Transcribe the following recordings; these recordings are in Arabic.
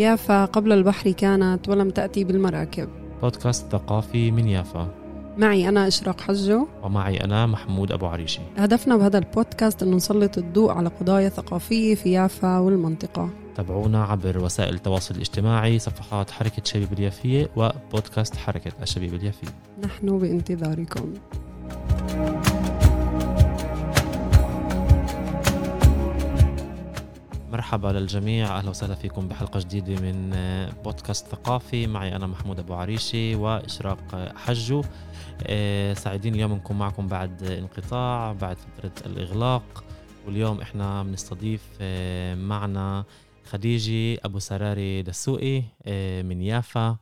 يافا قبل البحر كانت ولم تأتي بالمراكب. بودكاست ثقافي من يافا. معي أنا إشراق حجو. ومعي أنا محمود أبو عريشي. هدفنا بهذا البودكاست أنه نسلط الضوء على قضايا ثقافية في يافا والمنطقة. تابعونا عبر وسائل التواصل الاجتماعي صفحات حركة شبيب اليافية وبودكاست حركة الشبيب اليافية. نحن بانتظاركم. مرحبا للجميع. أهلا وسهلا فيكم بحلقة جديدة من بودكاست ثقافي. معي أنا محمود أبو عريشي وإشراق حجو. آه، سعيدين اليوم نكون معكم بعد انقطاع بعد فترة الإغلاق. واليوم إحنا بنستضيف آه، معنا خديجة أبو سراري دسوقي آه، من يافا.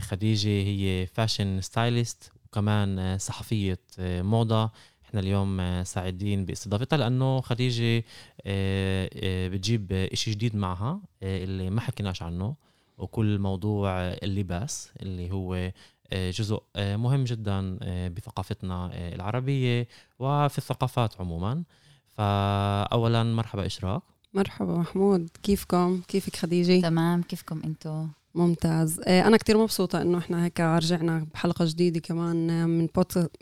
خديجة هي fashion stylist وكمان صحفية موضة. إحنا اليوم آه، سعيدين باستضافتها لأنه خديجة آه، آه، بتجيب إشي جديد معها اللي ما حكيناش عنه وكل موضوع اللباس اللي هو جزء مهم جدا بثقافتنا العربية وفي الثقافات عموما فأولا مرحبا إشراق مرحبا محمود كيفكم؟ كيفك خديجة؟ تمام كيفكم أنتو؟ ممتاز. آه، أنا كتير مبسوطة إنه إحنا هيك رجعنا بحلقة جديدة كمان من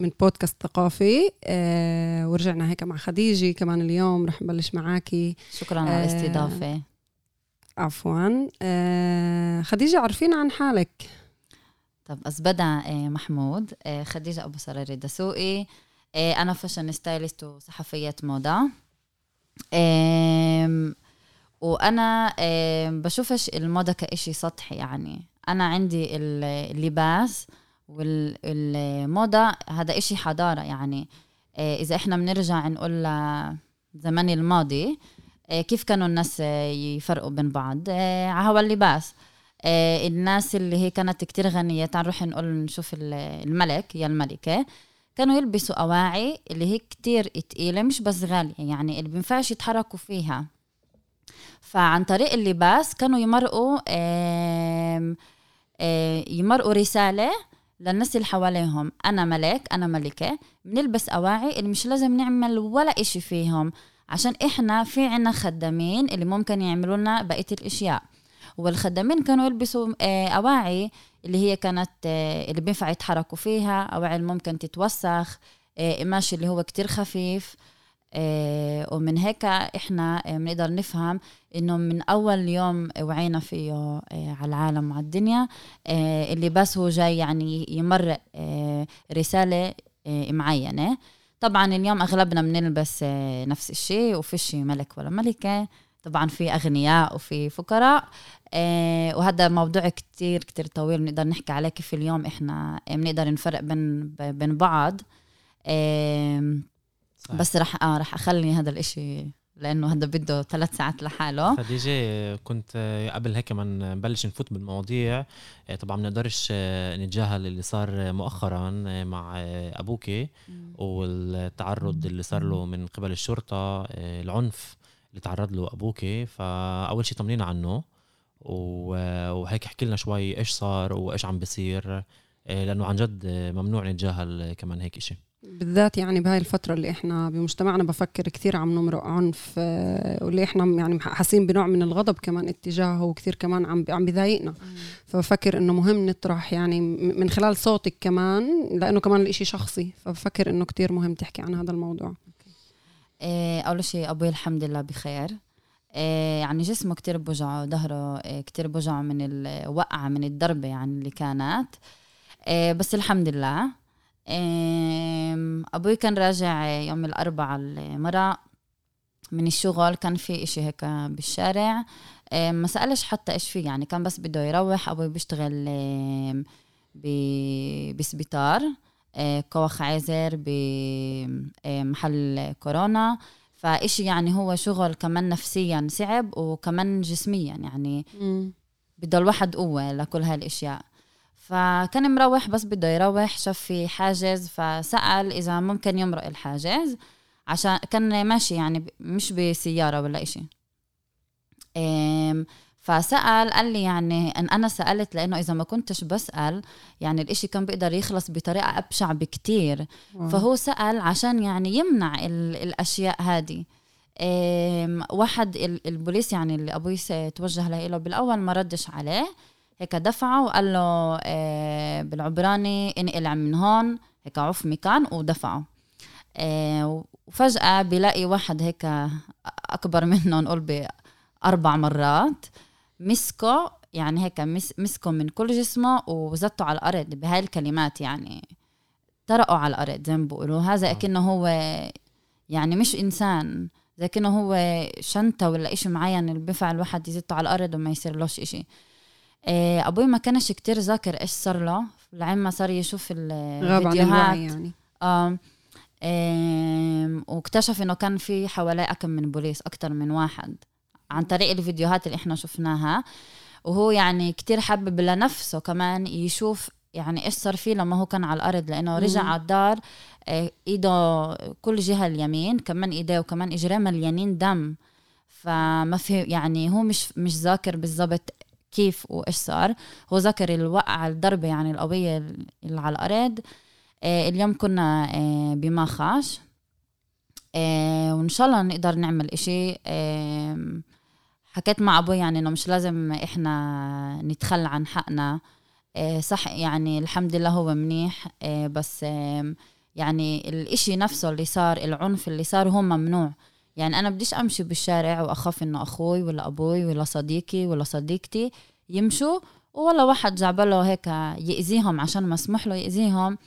من بودكاست ثقافي. آه، ورجعنا هيك مع خديجة كمان اليوم رح نبلش معاكي شكرا على آه، الاستضافة. عفوا. خديجة عرفينا عن حالك. طب بس بدأ محمود. خديجة أبو سراري دسوقي. أنا fashion stylist وصحفية موضة. وأنا بشوفش الموضة كإشي سطحي يعني. أنا عندي اللباس والموضه هذا إشي حضارة يعني. آه، إذا إحنا بنرجع نقول لزمن الماضي آه، كيف كانوا الناس يفرقوا بين بعض؟ آه، على هوا اللباس. الناس اللي هي كانت كتير غنية تعال نروح نقول نشوف الملك يا الملكة. كانوا يلبسوا أواعي اللي هي كتير تقيلة مش بس غالية يعني اللي بينفعش يتحركوا فيها. فعن طريق اللباس كانوا يمرقوا يمرقوا رسالة للناس اللي حواليهم. أنا ملك أنا ملكة بنلبس أواعي اللي مش لازم نعمل ولا إشي فيهم عشان إحنا في عنا خدامين اللي ممكن يعملوا لنا بقية الأشياء. والخدامين كانوا يلبسوا أواعي اللي هي كانت اللي بينفع يتحركوا فيها أواعي اللي ممكن تتوسخ قماش اللي هو كتير خفيف. ومن هيك إحنا آه، بنقدر نفهم إنه من أول يوم وعينا فيه آه، على العالم وعلى الدنيا اللي بس هو جاي يعني يمرق رسالة معينة. طبعا اليوم أغلبنا بنلبس نفس الشيء وفيش ملك ولا ملكة. طبعا في أغنياء وفي فقراء. وهذا موضوع كتير كتير طويل بنقدر نحكي عليه كيف اليوم إحنا بنقدر نفرق بين بين بعض. صح. بس رح آه رح أخلي هذا الإشي لأنه هذا بده ثلاث ساعات لحاله. خديجة كنت قبل هيك ما نبلش نفوت بالمواضيع. آه، طبعا ما بنقدرش آه، نتجاهل اللي صار مؤخرا آه، مع أبوك والتعرض اللي صار له من قبل الشرطة العنف اللي تعرض له أبوك. فأول شيء طمنينا عنه وهيك احكي لنا شوي إيش صار وإيش عم بيصير لأنه عن جد ممنوع نتجاهل كمان هيك شيء بالذات يعني بهاي الفترة اللي إحنا بمجتمعنا بفكر كثير عم نمرق عنف آه، واللي إحنا يعني حاسين بنوع من الغضب كمان اتجاهه وكثير كمان عم عم بضايقنا فبفكر إنه مهم نطرح يعني من خلال صوتك كمان لأنه كمان الإشي شخصي. فبفكر إنه كثير مهم تحكي عن هذا الموضوع. إيه، أول شيء أبوي الحمد لله بخير. إيه، يعني جسمه كتير بوجعه ظهره إيه، كتير بوجعه من الوقعة من الضربة يعني اللي كانت. بس الحمد لله. أبوي كان راجع يوم الأربعاء المرة من الشغل كان في إشي هيك بالشارع. ما سألش حتى إيش في يعني كان بس بده يروح أبوي بيشتغل بسبيطار كوخ عازر بمحل كورونا. فإشي يعني هو شغل كمان نفسيا صعب وكمان جسميا يعني بده الواحد قوة لكل هاي الأشياء فكان مروح بس بده يروح شاف في حاجز فسأل إذا ممكن يمرق الحاجز عشان كان ماشي يعني مش بسيارة ولا إشي. فسأل قال لي يعني أن أنا سألت لأنه إذا ما كنتش بسأل يعني الإشي كان بيقدر يخلص بطريقة أبشع بكتير. فهو سأل عشان يعني يمنع الأشياء هذه. واحد ال- البوليس يعني اللي أبوي س- توجه له بالأول ما ردش عليه. هيك دفعه وقال له آه، بالعبراني انقلع من هون هيك عف مكان ودفعه آه، وفجأة بلاقي واحد هيك أكبر منه نقول بأربع مرات مسكه يعني هيك مس مسكه من كل جسمه وزته على الأرض بهاي الكلمات يعني طرقوا على الأرض زي ما بيقولوا. هذا آه. أكنه هو يعني مش إنسان زي كأنه هو شنطة ولا إشي معين اللي بينفع الواحد يزته على الأرض وما يصيرلوش إشي. آه، أبوي ما كانش كتير ذاكر إيش صار له. لعين ما صار يشوف الفيديوهات. يعني. آم آم واكتشف إنه كان في حواليه أكم من بوليس أكتر من واحد عن طريق الفيديوهات اللي إحنا شفناها. وهو يعني كتير حابب لنفسه كمان يشوف يعني إيش صار فيه لما هو كان على الأرض لأنه رجع. على الدار آه، إيده كل جهة اليمين كمان ايديه وكمان إجريه مليانين دم. فما في يعني هو مش مش ذاكر بالضبط كيف وإيش صار. هو ذاكر الوقعة الضربة يعني القويه اللي على الأرض. آه، اليوم كنا آه، بماخاش آه، وإن شاء الله نقدر نعمل آم، حكيت مع أبوي يعني إنه مش لازم إحنا نتخلى عن حقنا. صح يعني الحمد لله هو منيح. بس يعني الإشي نفسه اللي صار العنف اللي صار هو ممنوع. يعني أنا بديش أمشي بالشارع وأخاف إنه أخوي ولا أبوي ولا صديقي ولا صديقتي يمشوا ولا واحد جعبله هيك يأذيهم عشان مسموح له يأذيهم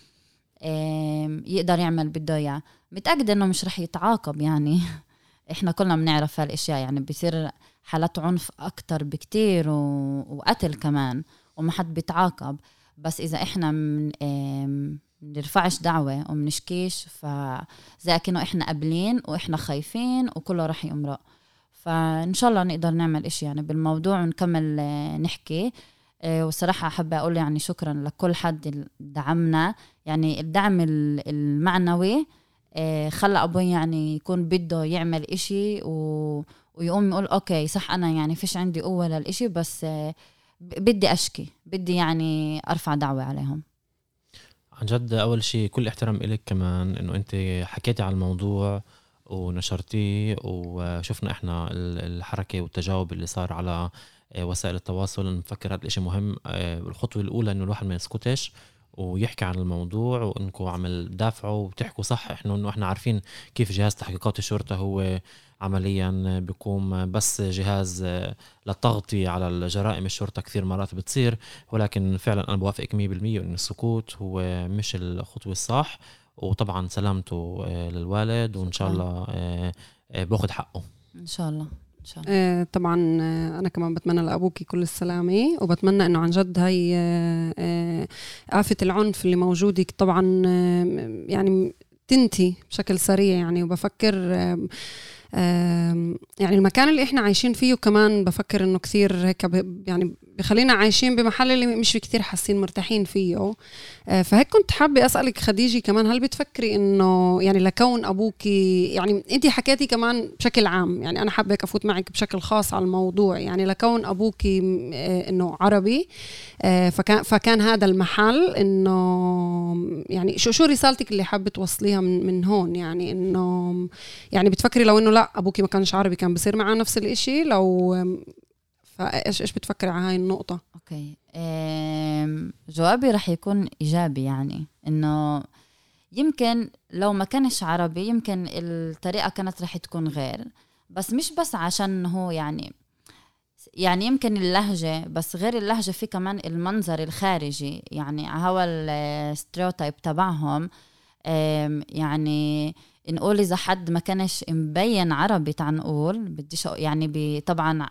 يقدر يعمل بده إياه. متأكدة إنه مش رح يتعاقب يعني. إحنا كلنا بنعرف هالأشياء يعني بصير حالات عنف أكتر بكتير و... وقتل كمان وما حد بيتعاقب. بس إذا إحنا من بنرفعش دعوة ومنشكيش فزي كأنه إحنا قابلين وإحنا خايفين وكله رح يمرق. فإن شاء الله نقدر نعمل إشي يعني بالموضوع ونكمل آه، نحكي. آه، وصراحة حابة أقول يعني شكرا لكل حد دعمنا. يعني الدعم ال- المعنوي آه، خلى أبوي يعني يكون بده يعمل إشي و... ويقوم يقول أوكي صح أنا يعني فيش عندي قوة للإشي بس بدي أشكي بدي يعني أرفع دعوة عليهم. عن جد أول شيء كل احترام إلك كمان إنه أنت حكيتي على الموضوع ونشرتيه وشفنا إحنا ال- الحركة والتجاوب اللي صار على آه، وسائل التواصل. نفكر هذا الشيء مهم. آه، الخطوة الأولى إنه الواحد ما يسكتش ويحكي عن الموضوع وإنكم عم تدافعوا وتحكوا صح. إحنا إنه إحنا عارفين كيف جهاز تحقيقات الشرطه هو عمليا بيقوم بس جهاز آه، للتغطية على الجرائم الشرطة كثير مرات بتصير ولكن فعلا أنا بوافقك 100% إن السكوت هو مش الخطوة الصح. وطبعا سلامته آه، للوالد وإن شاء. الله آه، باخد حقه. إن شاء الله إن شاء الله. طبعا أنا كمان بتمنى لابوكي كل السلامة وبتمنى إنه عن جد هاي آفة العنف اللي موجودة طبعا يعني تنتهي بشكل سريع يعني. وبفكر يعني المكان اللي إحنا عايشين فيه كمان بفكر إنه كثير هيك يعني بخلينا عايشين بمحل اللي مش كثير حاسين مرتاحين فيه. آه، فهيك كنت حابة أسألك خديجة كمان هل بتفكري إنه يعني لكون أبوك يعني أنت حكيتي كمان بشكل عام يعني أنا حابة أفوت معك بشكل خاص على الموضوع يعني لكون أبوك م- آه، إنه عربي آه، فكان فكان هذا المحل إنه يعني شو شو رسالتك اللي حابة توصليها من من هون؟ يعني إنه يعني بتفكري لو إنه لا أبوك ما كانش عربي كان بصير معاه نفس الإشي. لو فايش إيش بتفكري على هاي النقطة؟ أوكي. جوابي رح يكون إيجابي يعني إنه يمكن لو ما كانش عربي يمكن الطريقة كانت رح تكون غير. بس مش بس عشان هو يعني يعني يمكن اللهجة بس غير اللهجة في كمان المنظر الخارجي. يعني هوا الستريوتايب تبعهم يعني نقول إذا حد ما كانش مبين عربي تعال نقول بديش يعني طبعا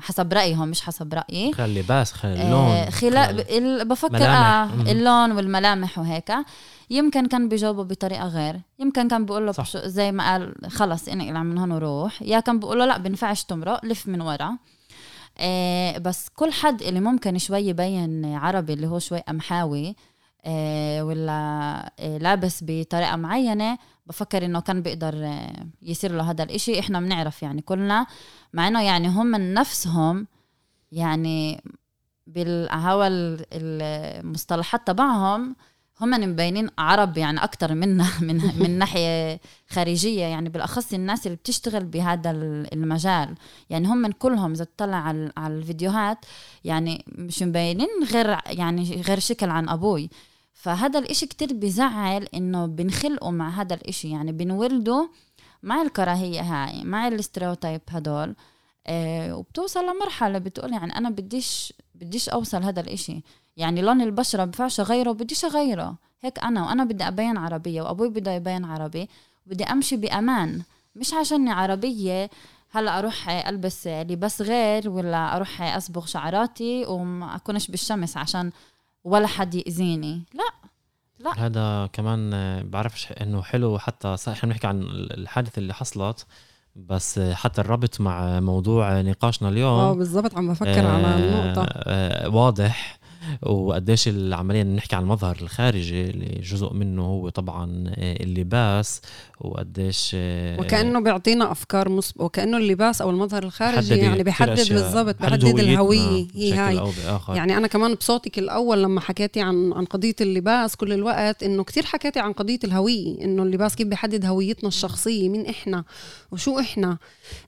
حسب رأيهم مش حسب رأيي. خلي اللباس خلي آه، اللون. خلا خلي- ال- بفكر ملامح. آه. اللون والملامح وهيك. يمكن كان بيجاوبوا بطريقة غير. يمكن كان بيقول له زي ما قال خلص انقلع من هون وروح. يا كان بيقول له لا بنفعش تمرق لف من ورا. آه بس كل حد اللي ممكن شوي يبين عربي اللي هو شوي قمحاوي آه ولا آه لابس بطريقة معينة بفكر إنه كان بيقدر آه يصير له هذا الإشي. إحنا بنعرف يعني كلنا مع إنه يعني هم من نفسهم يعني بالهوا المصطلحات تبعهم هم مبينين عرب يعني أكثر منا من من ناحية خارجية. يعني بالأخص الناس اللي بتشتغل بهذا المجال. يعني هم من كلهم إذا تطلع على الفيديوهات يعني مش مبينين غير يعني غير شكل عن أبوي. فهذا الإشي كتير بزعل إنه بنخلقوا مع هذا الإشي. يعني بنولدوا مع الكراهية هاي مع الاستريوتايب هدول. آه وبتوصل لمرحلة بتقول يعني أنا بديش بديش أوصل هذا الإشي. يعني لون البشرة بفعش أغيره بديش أغيره. هيك أنا وأنا بدي أبين عربية وأبوي بده يبين عربي بدي أمشي بأمان. مش عشاني عربية هلا أروح ألبس لباس غير ولا أروح أصبغ شعراتي وما أكونش بالشمس عشان ولا حد يأذيني. لا لا. هذا كمان بعرفش إنه حلو حتى إحنا بنحكي عن الحادثة اللي حصلت بس حتى الربط مع موضوع نقاشنا اليوم آه بالضبط عم بفكر آه على النقطة آه واضح. وقديش العملية نحكي عن المظهر الخارجي اللي جزء منه هو طبعا آه، اللباس وقديش آه، وكأنه بيعطينا أفكار مصب وكأنه اللباس أو المظهر الخارجي يعني بيحدد بالضبط بيحدد الهوية. هي هاي. يعني أنا كمان بصوتك الأول لما حكيتي عن عن قضية اللباس كل الوقت إنه كتير حكيتي عن قضية الهوية إنه اللباس كيف بيحدد هويتنا الشخصية مين إحنا وشو إحنا.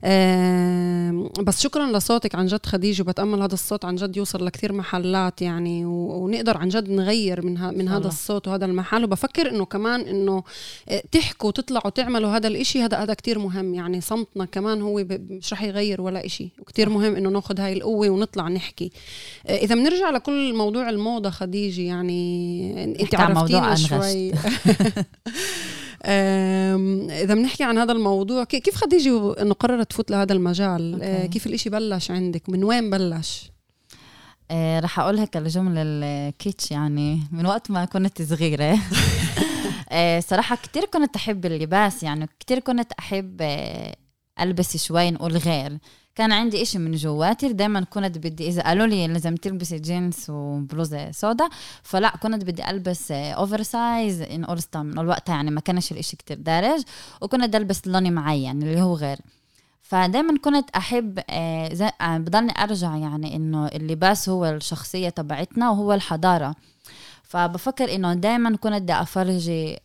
آه بس شكرا لصوتك عن جد خديجة وبتأمل هذا الصوت عن جد يوصل لكتير محلات يعني. ونقدر عن جد نغير من, ها من هذا الصوت وهذا المحل. وبفكر إنه كمان إنه آه، تحكوا وتطلعوا تعملوا هذا الإشي. هذا هذا كتير مهم. يعني صمتنا كمان هو مش رح يغير ولا إشي. وكتير مهم إنه ناخذ هاي القوة ونطلع نحكي. آه، إذا بنرجع لكل موضوع الموضة خديجة يعني أنت عرفتينا شوي. إذا بنحكي عن هذا الموضوع كيف خديجة إنه قررت تفوت لهذا المجال؟ آه، okay. كيف الإشي بلش عندك؟ من وين بلش؟ آه رح أقول هيك الجمله الـ kitsch يعني من وقت ما كنت صغيرة. آه صراحة كتير كنت أحب اللباس يعني كتير كنت أحب آه ألبس شوي نقول غير. كان عندي إشي من جواتي دائما كنت بدي إذا قالوا لي لازم تلبسي جينز وبلوزة سودا فلا كنت بدي ألبس oversize إن أورستا من الوقت يعني ما كانش الإشي كتير دارج وكنت ألبس لون معين اللي هو غير. فدايما كنت أحب آه، آه، بضلني أرجع يعني إنه اللباس هو الشخصية تبعتنا وهو الحضارة. فبفكر إنه دايما كنت بدي أفرجي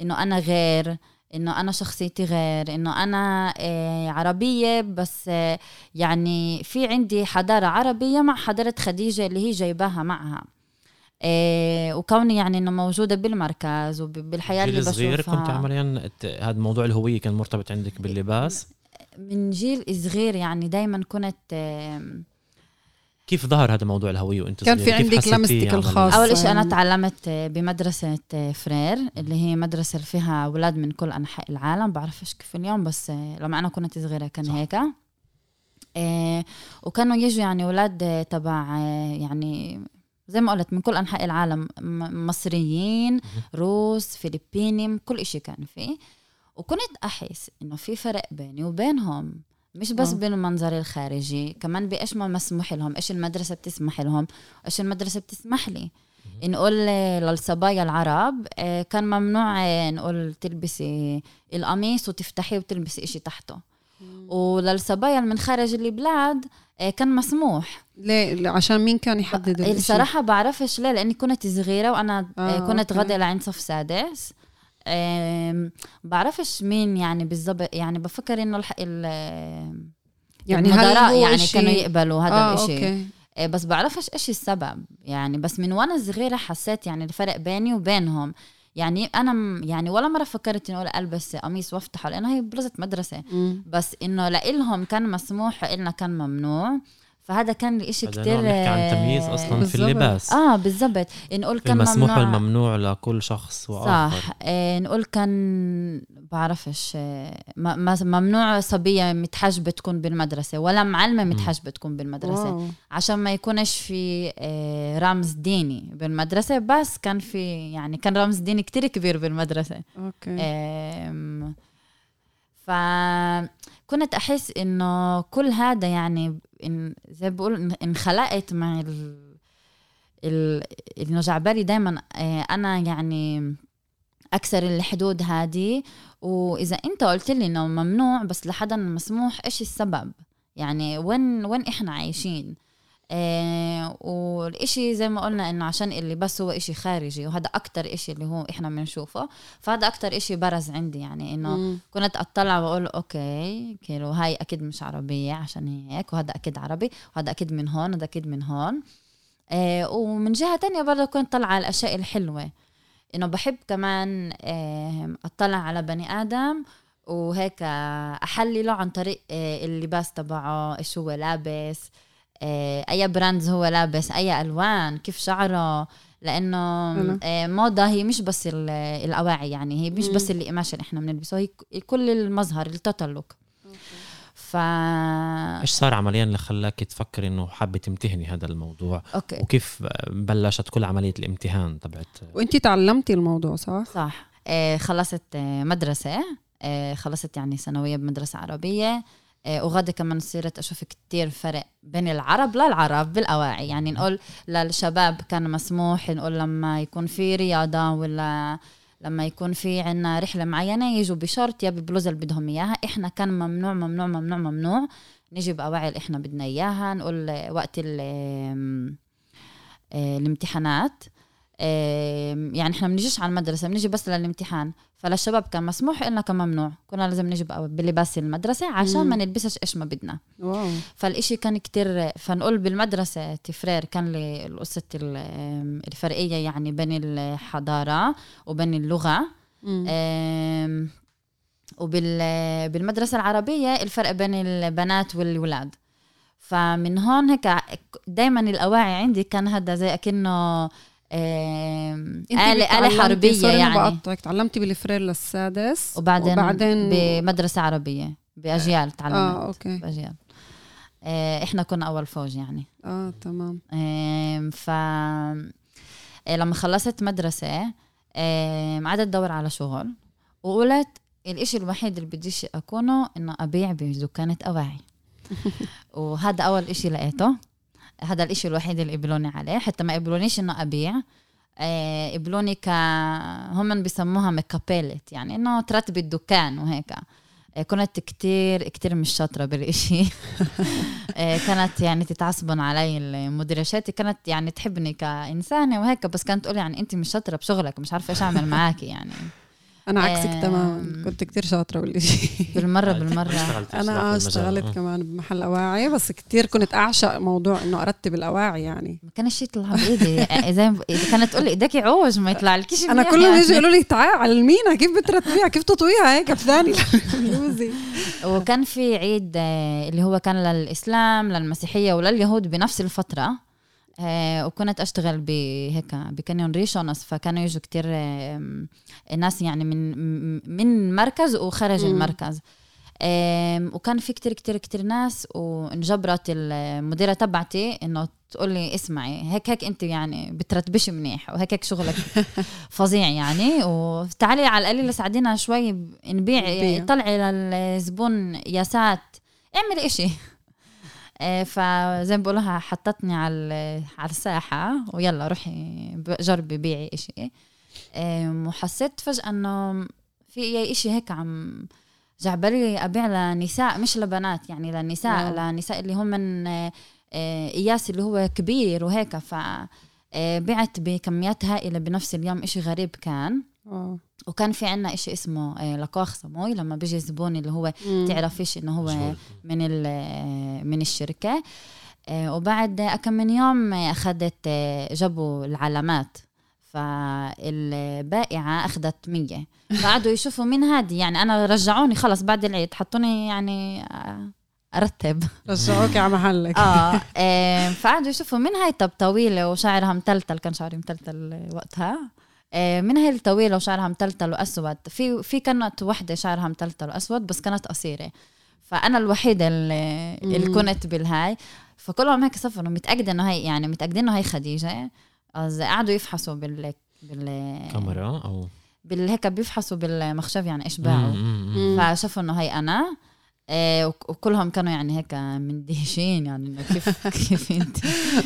إنه أنا غير إنه أنا شخصيتي غير إنه أنا آه، عربية. بس آه، يعني في عندي حضارة عربية مع حضارة خديجة اللي هي جايباها معها. إيه وكوني يعني إنه موجودة بالمركز وبالحياه اللي بشوفها. صغير كنت عمليا هذا موضوع الهوية كان مرتبط عندك باللباس؟ من جيل صغير يعني دايما كنت كيف ظهر هذا موضوع الهوية وأنت كان في عندك لمستك الخاصه أول شيء أنا تعلمت بمدرسة فرير اللي هي مدرسة اللي فيها أولاد من كل أنحاء العالم بعرفش كيف اليوم بس لما أنا كنت صغيرة كان صح. هيك. إيه وكانوا يجوا يعني أولاد تبع يعني زي ما قلت من كل أنحاء العالم مصريين روس فلبيني كل إشي كان فيه وكنت أحس إنه في فرق بيني وبينهم مش بس أوه. بالمنظر الخارجي كمان بإيش ما مسموح لهم إيش المدرسة بتسمح لهم إيش المدرسة بتسمح لي. نقول للصبايا العرب آه، كان ممنوع آه، نقول تلبسي القميص وتفتحيه وتلبسي إشي تحته. وللصبايا من خارج البلاد آه، كان مسموح. ليه؟ عشان مين كان يحدد الإشي؟ الصراحة بعرفش ليه لأني كنت صغيرة وأنا آه كنت غدا لعند صف سادس. بعرفش مين يعني بالضبط يعني بفكر إنه الح... ال يعني المدراء يعني إشي... كانوا يقبلوا هذا آه الشيء أوكي. إيه، بس بعرفش إيش السبب يعني بس من وأنا صغيرة حسيت يعني الفرق بيني وبينهم يعني أنا يعني ولا مرة فكرت انه ألبس قميص وأفتحه لأنه هي بلوزه مدرسة م. بس إنه لإلهم كان مسموح وإلنا كان ممنوع فهذا كان الإشي كتير نحكي عن تمييز أصلا بالزبط. في اللباس. آه بالضبط. نقول كان المسموح ممنوع والممنوع لكل شخص وآخر. صح. إيه نقول كان بعرفش إيه ممنوع صبية متحجبه تكون بالمدرسة ولا معلمة متحجبه تكون بالمدرسة. wow. عشان ما يكونش في إيه رمز ديني بالمدرسة بس كان في يعني كان رمز ديني كتير كبير بالمدرسة. okay. إيه فكنت أحس إنه كل هذا يعني إن زي بقول انخلقت مع ال ال انه جعبالي دائما آه، أنا يعني اكسر الحدود هذه. وإذا أنت قلت لي إنه ممنوع بس لحدا مسموح إيش السبب؟ يعني وين وين إحنا عايشين؟ آه والإشي زي ما قلنا إنه عشان اللي بس هو إشي خارجي وهذا أكتر إشي اللي هو إحنا بنشوفه. فهذا أكتر إشي برز عندي يعني إنه. كنت أطلع وأقول okay כאילו هاي أكيد مش عربية عشان هيك وهذا أكيد عربي وهذا أكيد من هون وهذا أكيد من هون. آه ومن جهة تانية برضه كنت طالعة على الأشياء الحلوة. إنه بحب كمان آه أطلع على بني آدم وهيك أحلله عن طريق اللباس تبعه إيش هو لابس آه أي brands هو لابس أي ألوان كيف شعره لأنه حلو. آه موضة هي مش بس ال- الأواعي يعني هي مش. بس القماش اللي إحنا بنلبسه هي كل المظهر ال total look ف إيش صار عمليا اللي خلاك تفكري إنه حابة تمتهني هذا الموضوع؟ أوكي. وكيف بلشت كل عملية الامتهان تبعت؟ وانت تعلمتي الموضوع صح؟ صح. آه خلصت آه مدرسة آه خلصت يعني ثانوية بمدرسة عربية. آه وغدا كمان صرت أشوف كتير فرق بين العرب للعرب بالأواعي. يعني نقول للشباب كان مسموح نقول لما يكون في رياضة ولا لما يكون في عنا رحلة معينة يجوا بشورت يا ببلوزة اللي بدهم إياها. إحنا كان ممنوع ممنوع ممنوع ممنوع نجي بأواعي اللي إحنا بدنا إياها. نقول وقت آه، الامتحانات يعني إحنا بنجيش على المدرسة بنجي بس للامتحان. فللشباب كان مسموح إلنا كان ممنوع كنا لازم نجي بلباس المدرسة عشان. ما نلبسش إيش ما بدنا. واو. فالإشي كان كتير فنقول بالمدرسة تفرير كان لي القصة ال- آم، الفرقية يعني بين الحضارة وبين اللغة. مم. آم، وبال بالمدرسة العربية الفرق بين البنات والولاد. فمن هون هيك دايما الأواعي عندي كان هذا زي انت آلة آلة حربية يعني. بقطعك. تعلمتي بالفرير للسادس وبعدين, وبعدين بمدرسة عربية بأجيال تعلمت آه أوكي. بأجيال. آه، إحنا كنا أول فوج يعني. آه تمام. آم، ف آه، لما خلصت مدرسة آم، قعدت أدور على شغل وقلت الإشي الوحيد اللي بديش أكونه إنه أبيع بدكانة أواعي. وهذا أول إشي لقيته. هذا الإشي الوحيد اللي قبلوني عليه حتى ما قبلونيش إنه أبيع. آه، قبلوني ك هم بيسموها مكابيلت يعني إنه ترتبي الدكان وهيك. آه، كنت كتير كتير مش شاطرة بالإشي. آه، كانت يعني تتعصبن علي المدرسات كانت يعني تحبني كإنسانة وهيك بس كانت تقول يعني أنت مش شاطرة بشغلك مش عارفة إيش أعمل معاكي يعني. أنا عكسك آم، تماما. كنت كتير شاطرة بالشيء بالمرة بالمرة. أنا آه اشتغلت كمان بمحل أواعي بس كتير كنت أعشق موضوع إنه أرتب الأواعي يعني. ما كانش يطلع بإيدي. آه، إذا كانت تقول لي إيدك عوج ما يطلع لكيش أنا منيح كل ما يعني. يجي يقولوا لي تعال علمينا كيف بترتبيها كيف تطويها هيك بثاني. وكان في عيد آه، اللي هو كان للإسلام للمسيحية ولليهود بنفس الفترة. آه، وكنت أشتغل بهيك بكانيون ريشونس فكانوا يجوا كتير ناس يعني من من مركز وخارج مم. المركز وكان في كتير كتير كتير ناس وانجبرت المديرة تبعتي إنه تقول لي اسمعي هيك هيك أنت يعني بترتبش منيح وهيك هيك شغلك فظيع يعني وتعالي على القليل ساعدينا شوي نبيع. طلعي للزبون ياسات اعملي إشي آه، فزي ما بقولها حطتني على على الساحة ويلا روحي جربي بيعي إشي. آم، وحسيت فجأة إنه في اي إشي هيك عم جعبالي أبيع لنساء مش لبنات يعني للنساء واو. لنساء اللي هم من آه، قياس اللي هو كبير وهيك. ف بعت بكميات هائلة بنفس اليوم إشي غريب كان. آه. وكان في عنا إشي اسمه آه، لقاخ سموي لما بيجي زبون اللي هو. تعرفيش إنه هو من ال- من الشركة. آه، وبعد كم من يوم أخذت آه، جابوا العلامات. فالبائعة أخذت مية. فقعدوا يشوفوا مين هادي. يعني أنا رجعوني خلص بعد العيد. حطوني يعني آه، أرتب. رجعوك على محلك. آه آه، فقعدوا يشوفوا مين هاي. طب طويلة وشعرها متلتل كان شعري متلتل وقتها. آه، من هاي الطويلة وشعرها متلتل وأسود. في في كانت وحدة شعرها متلتل وأسود بس كانت قصيرة. فأنا الوحيدة اللي, اللي. كنت بالهاي. فكلهم هيك صفروا متأكدة إنه هي يعني متأكدين إنه هي خديجة. אז قعدوا يفحصوا بال بال كاميرا أو بال هيك بيفحصوا بالمخشب يعني إيش باعوا. فشافوا إنه هي أنا. آه، وك- وكلهم كانوا يعني هيك مندهشين يعني إنه كيف كيف أنت؟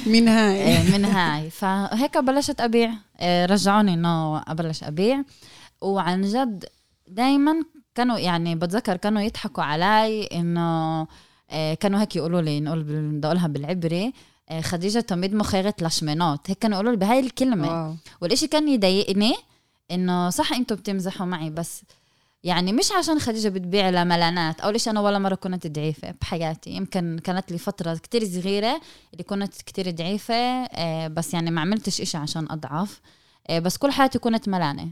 مين هاي. آه، من هاي. فهيك بلشت أبيع. آه، رجعوني إنه أبلش أبيع. وعن جد دائما كانوا يعني بتذكر كانوا يضحكوا علي إنه كانوا هيك يقولوا لي نقول بدي أقولها بالعبري. خديجة تميد مخيرة لشمنات هيك كانوا يقولوا لي بهاي الكلمة. واو. والإشي كان يضايقني إنه صح أنتم بتمزحوا معي بس يعني مش عشان خديجة بتبيع لملانات اول شيء أنا ولا مرة كنت ضعيفة بحياتي. يمكن كانت لي فترة كتير صغيرة اللي كنت كتير ضعيفة آه، بس يعني ما عملتش إشي عشان أضعف. آه، بس كل حياتي كنت ملانة.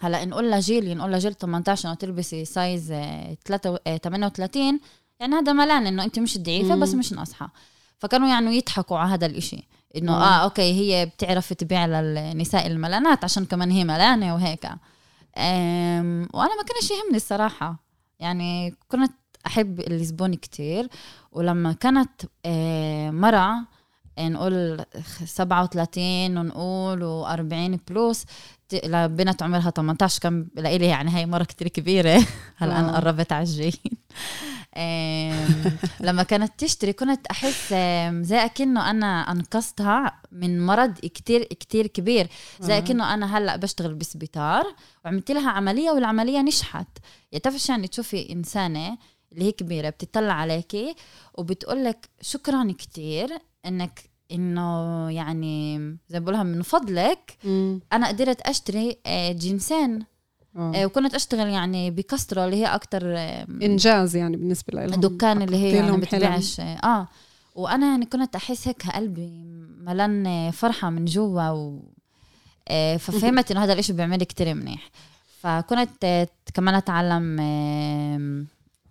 هلأ نقول لجيل نقول لجيل 18 إنه تلبسي size آه، 3 آه، 38 يعني هذا ملان إنه أنت مش ضعيفة بس. مش ناصحة. فكانوا يعني يضحكوا على هذا الإشي. إنه. آه okay هي بتعرف تبيع للنساء الملانات عشان كمان هي ملانة وهيك. وأنا ما كانش يهمني الصراحة. يعني كنت أحب الزبون كتير ولما كانت آه، مرة نقول 37 ونقول و40 بلس ت- لبنت عمرها 18 كان لإلي يعني هاي مرة كتير كبيرة. هلا أنا. قربت على الجيل لما كانت تشتري كنت آم، زي أكنه أنا أنقذتها من مرض كتير كتير كبير زي. أكنه أنا هلأ بشتغل بسبيطار وعملت لها عملية والعملية نجحت يعني تعرفي يعني تشوفي إنسانة اللي هي كبيرة بتطلع عليكي وبتقول لك شكرا كتير إنك إنه يعني زي بقولها من فضلك مم. أنا قدرت أشتري آه، جنسين. آه، وكنت أشتغل يعني بكسترو اللي هي أكتر إنجاز يعني بالنسبة لهم. دكان اللي هي يعني بتبيعش. آه. وأنا يعني كنت أحس هيك قلبي ملان فرحة من جوا و آه، ففهمت إنه هذا الإشي بيعمل كتير منيح. فكنت آه، كمان أتعلم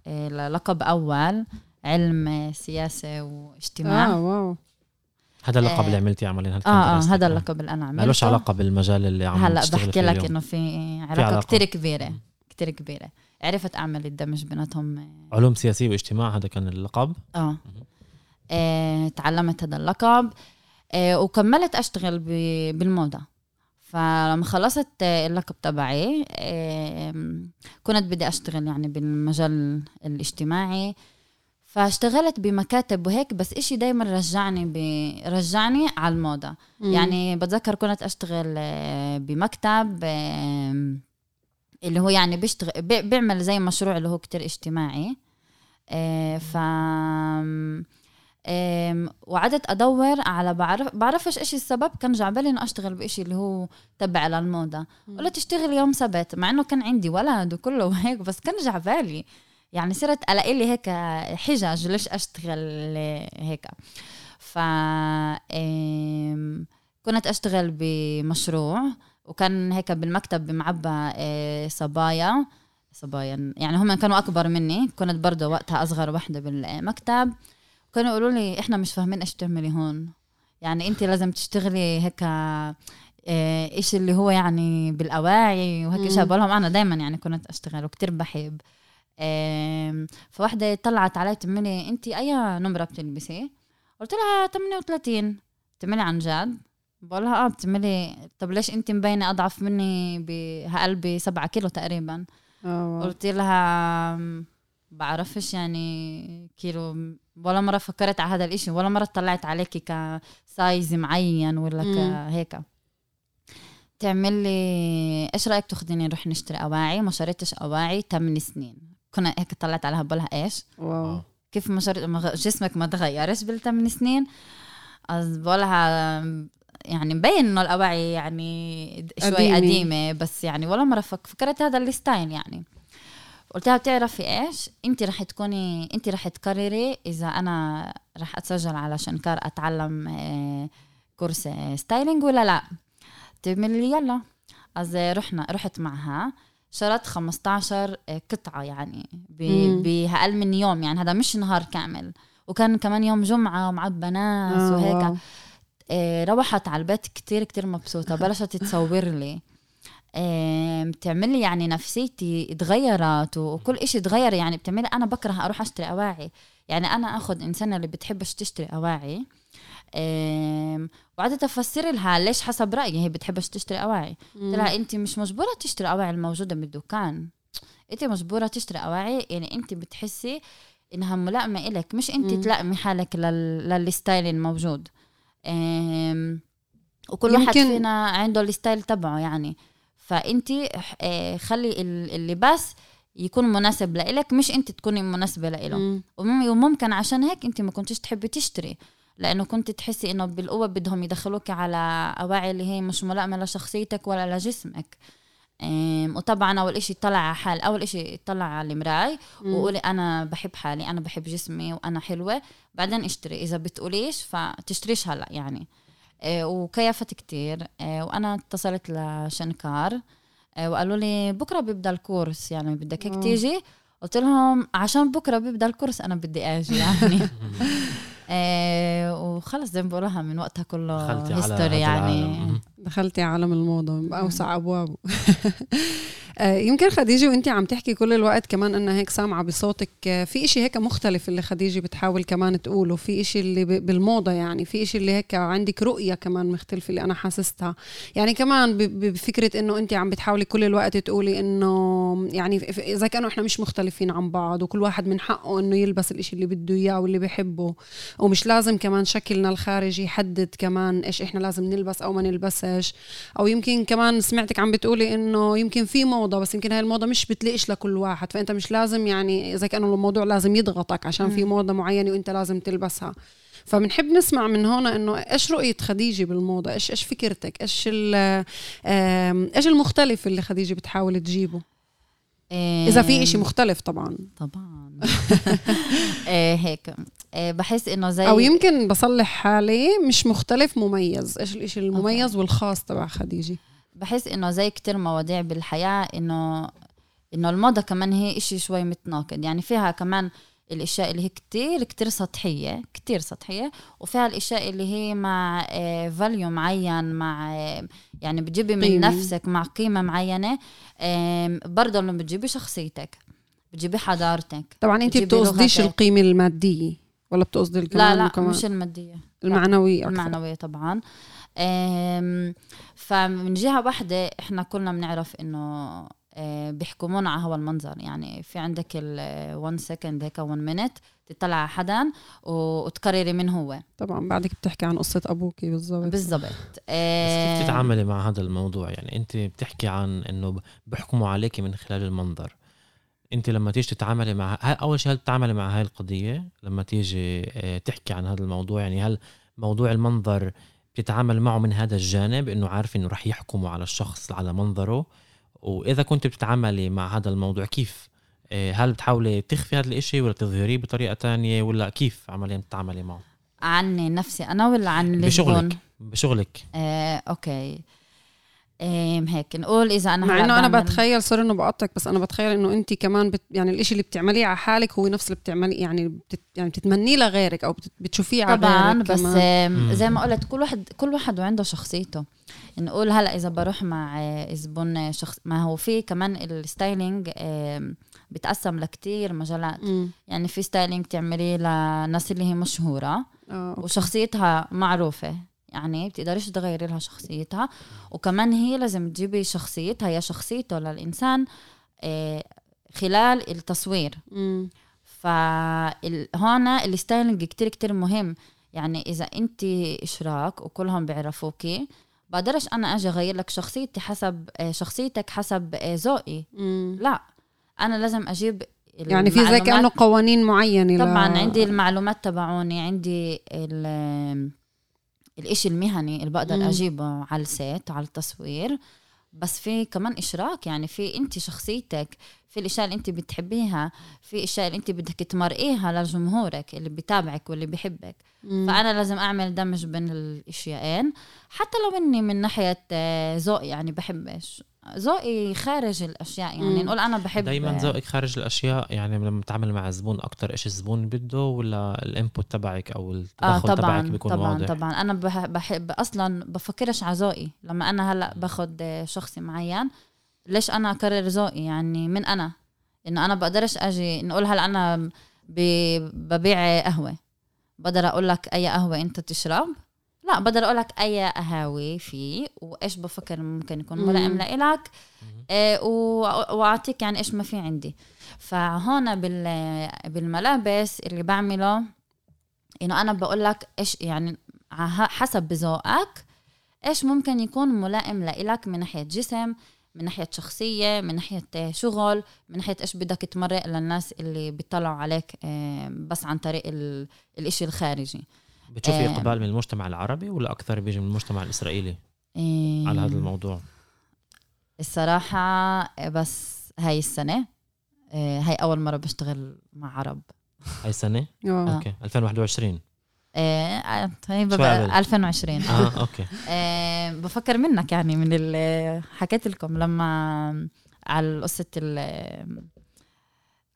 آه، لقب أول علم آه، سياسة واجتماع. آه واو. هذا اللقب آه. اللي عملتيه عمليا هل آه آه؟ هذا اللقب اللي أنا عملته. مالوش علاقة بالمجال اللي عم هلا بحكي لك. إنه في علاقة, علاقة. كتير كبيرة كتير كبيرة. عرفت أعمل الدمج بيناتهم. آه، علوم سياسية واجتماع هذا كان اللقب. آه. آه، تعلمت هذا اللقب. آه، وكملت أشتغل ب- بالموضة. فلما خلصت آه، اللقب تبعي آه، كنت بدي أشتغل يعني بالمجال الاجتماعي. فاشتغلت بمكاتب وهيك بس إشي دايما رجعني ب- رجعني على الموضة مم. يعني بتذكر كنت أشتغل آه، بمكتب اللي هو يعني بيشتغل بي- بيعمل زي مشروع اللي هو كتير اجتماعي آه، ف وقعدت أدور على بعرف بعرفش إيش السبب كان جعبالي إنه أشتغل بإشي اللي هو تبع للموضة. قلت اشتغل يوم سبت مع إنه كان عندي ولد وكله وهيك بس كان جعبالي يعني صرت ألاقي لي هيك حجج ليش أشتغل هيك. ف كنت أشتغل بمشروع وكان هيك بالمكتب بمعبى آه، صبايا. صبايا يعني هم كانوا أكبر مني. كنت برضه وقتها أصغر وحدة بالمكتب. كانوا يقولوا لي إحنا مش فاهمين إيش بتعملي هون. يعني انت لازم تشتغلي هيك آه، إيش اللي هو يعني بالأواعي وهيك. اشياء بقول لهم أنا دائما يعني كنت أشتغل وكتير بحب. فواحدة طلعت علي تملي انت أي نمرة بتلبسي؟ قلت لها 38 بتعملي عن جد؟ بقولها آه بتعملي طب ليش انت مبينة أضعف مني بقلبي 7 كيلو تقريبا واو. قلت لها بعرفش يعني כאילו ولا مرة فكرت على هذا الإشي ولا مرة طلعت عليكي ك size معين ولا. كهيك تعمل لي إيش رأيك تاخذيني نروح نشتري أواعي ما شريتش أواعي 8 سنين كنا هيك طلعت عليها بقولها إيش؟ wow. كيف ما شريت ما غ- جسمك ما تغيرش بالثمان سنين. אז بقولها يعني مبين إنه الاواعي يعني شوي قديمة. قديمة. بس يعني ولا مرة فك- فكرت هذا ال style يعني. قلت لها بتعرفي إيش؟ انت رح تكوني انت رح تقرري إذا أنا رح أتسجل على شنكار أتعلم آه، course آه، styling ولا لا. تعمل لي يلا. אז رحنا رحت معها. شرت 15 قطعة يعني بأقل من يوم يعني هذا مش نهار كامل. وكان كمان يوم جمعة ومعبى ناس آه، وهيك. آه، روحت على البيت كتير كتير مبسوطة بلشت تصور لي. بتعمل لي يعني نفسيتي تغيرت وكل إشي تغير يعني بتعمل أنا بكره أروح أشتري أواعي. يعني أنا أخذ إنسانة اللي بتحبش تشتري أواعي. آم، وقعدت أفسر لها ليش حسب رأيي هي بتحبش تشتري أواعي. قلت لها أنت مش مجبورة تشتري أواعي الموجودة بالدكان أنت مجبورة تشتري أواعي يعني أنت بتحسي إنها ملائمة إلك مش أنت مم. تلائمي حالك لل... للستايل الموجود. وكل واحد فينا عنده الستايل تبعه يعني. فأنت آه، خلي ال- اللباس يكون مناسب لإلك مش أنت تكوني مناسبة لإله. مم. ومم- وممكن عشان هيك أنت ما كنتش تحبي تشتري. لأنه كنت تحسي إنه بالقوة بدهم يدخلوك على أواعي اللي هي مش ملائمة لشخصيتك ولا لجسمك وطبعا أول إشي اطلع على حال أول إشي اطلع على المراي وقولي أنا بحب حالي أنا بحب جسمي وأنا حلوة. بعدين اشتري إذا بتقوليش فتشتريش هلا يعني. آه، وكيفت كتير. آه، وأنا اتصلت لشنكار. آه، وقالوا لي بكرة بيبدأ ال course يعني بدك هيك. تيجي. قلت لهم عشان بكرة بيبدأ ال course أنا بدي أجي يعني. وخلص زي ما بقولها من وقتها كله history يعني. دخلتي عالم الموضة بأوسع أبوابه. آه، يمكن خديجة وانت عم تحكي كل الوقت كمان إنها هيك سامعة بصوتك. آه، في إشي هيك مختلف اللي خديجة بتحاول كمان تقوله؟ في إشي اللي ب- بالموضة يعني؟ في إشي اللي هيك عندك رؤية كمان مختلفة اللي أنا حاسستها؟ يعني كمان ب- ب- بفكرة إنه انت عم بتحاولي كل الوقت تقولي إنه يعني إذا كانوا إحنا مش مختلفين عن بعض وكل واحد من حقه إنه يلبس الإشي اللي بده إياه واللي بحبه. ومش لازم كمان شكلنا الخارجي يحدد كمان إيش إحنا لازم نلبس أو ما نلبسش أو يمكن كمان سمعتك عم بتقولي إنه يمكن في موضة بس يمكن هاي الموضة مش بتليقش لكل واحد. فأنت مش لازم يعني إذا كان الموضوع لازم يضغطك عشان في موضة معينة وأنت لازم تلبسها. فبنحب نسمع من هون إنه إيش رؤية خديجة بالموضة؟ إيش إيش فكرتك؟ إيش إيش المختلف اللي خديجة بتحاول تجيبه؟ إذا في إشي مختلف طبعا. طبعا. آه، هيك. بحس إنه زي أو يمكن بصلح حالي مش مختلف مميز. إيش الاشي المميز والخاص تبع خديجة. بحس إنه زي كتير مواضيع بالحياة إنه إنه الموضة كمان هي إشي شوي متناقض. يعني فيها كمان الأشياء اللي هي كتير كتير سطحية كتير سطحية وفيها الأشياء اللي هي مع فاليو معين مع آه، يعني بتجيبي من قيمة. نفسك مع قيمة معينة. آم، برضه لما بتجيبي شخصيتك بتجيبي حضارتك طبعا انت بتقصديش. القيمة المادية. ولا بتقصدي لا كمان لا كمان؟ مش المادية. المعنوية أكثر. المعنوية طبعا. فمن جهة واحدة إحنا كلنا بنعرف إنه أه، بيحكمونا على هوا المنظر. يعني في عندك ال 1 second هيك 1 minute تطلع على حدا وتقرري من هو. طبعا بعدك بتحكي عن قصة أبوكي بالضبط. بالضبط. بس كيف تتعاملي مع هذا الموضوع؟ يعني أنت بتحكي عن إنه بحكموا عليك من خلال المنظر. انت لما تيجي تتعاملي مع أول شيء هل تتعاملي مع هاي القضية؟ لما تيجي آه، تحكي عن هذا الموضوع يعني هل موضوع المنظر بتتعامل معه من هذا الجانب إنه عارف إنه رح يحكموا على الشخص على منظره؟ وإذا كنت بتتعاملي مع هذا الموضوع كيف؟ آه، هل بتحاولي تخفي هذا الإشي ولا تظهريه بطريقة تانية ولا كيف عمليا بتتعاملي معه؟ عني نفسي أنا ولا عن اللي؟ بشغلك بشغلك. أه، okay. هيك نقول إذا أنا مع إنه أنا بتخيل sorry إنه بقطعك بس أنا بتخيل إنه انت كمان بت يعني الإشي اللي بتعمليه على حالك هو نفس اللي بتعمليه يعني بتت يعني بتتمنيه لغيرك أو بت بتشوفيه على طبعا غيرك بس كمان. زي ما قلت كل واحد كل واحد وعنده شخصيته نقول هلأ إذا بروح مع آه، زبون شخص ما هو في كمان ال styling بتقسم لكتير مجالات مم. يعني في styling تعمليه لناس اللي هي مشهورة آه okay. وشخصيتها معروفة يعني بتقدريش تغيري لها شخصيتها. وكمان هي لازم تجيبي شخصيتها يا شخصيته للانسان آه، خلال التصوير. فهون ال styling كتير كتير مهم. يعني إذا أنت إشراك وكلهم بيعرفوكي بقدرش أنا أجي أغير لك شخصيتي حسب آه، شخصيتك حسب آه، ذوقي. لا أنا لازم أجيب يعني في زي كأنه قوانين معينة ل- طبعا عندي المعلومات تبعوني عندي ال- الإشي المهني اللي بقدر مم. أجيبه على السيت على التصوير بس في كمان إشراك يعني في أنت شخصيتك في الأشياء اللي أنت بتحبيها في أشياء اللي أنت بدك تمرقيها لجمهورك اللي بتابعك واللي بيحبك مم. فأنا لازم أعمل دمج بين الأشياءين حتى لو إني من ناحية آه، ذوقي يعني بحبش ذوقي خارج الأشياء. يعني مم. نقول أنا بحب دايما ذوقك خارج الأشياء يعني لما تتعامل مع زبون أكتر إيش الزبون بده ولا الإنبوت تبعك أو التدخل تبعك طبعا بيكون طبعا واضح؟ طبعا. أنا بح- بحب أصلا بفكرش على ذوقي. لما أنا هلأ باخد شخصي معين ليش أنا أكرر ذوقي؟ يعني من أنا. إنه أنا بقدرش أجي نقول هلأ أنا ب- ببيع قهوة. بقدر أقول لك أي قهوة أنت تشرب. لا بقدر أقول لك أي قهاوي في وإيش بفكر ممكن يكون. ملائم لإلك. آه، وأعطيك يعني إيش ما في عندي فهون بال بالملابس اللي بعمله إنه أنا بقول لك إيش يعني حسب ذوقك إيش ممكن يكون ملائم لإلك من ناحية جسم من ناحية شخصية من ناحية شغل من ناحية إيش بدك تمرق للناس اللي بيطلعوا عليك آه، بس عن طريق ال- الإشي الخارجي بتشوفي آه. اقبال من المجتمع العربي ولا أكثر بيجي من المجتمع الإسرائيلي إيه، على هذا الموضوع؟ الصراحة بس هاي السنة إيه، هاي أول مرة بشتغل مع عرب. هاي السنة؟ آه. أوكي. 2021 إيه، آه، قبل؟ 2020 آه okay. إيه، بفكر منك يعني من اللي حكيت لكم لما على قصة ال-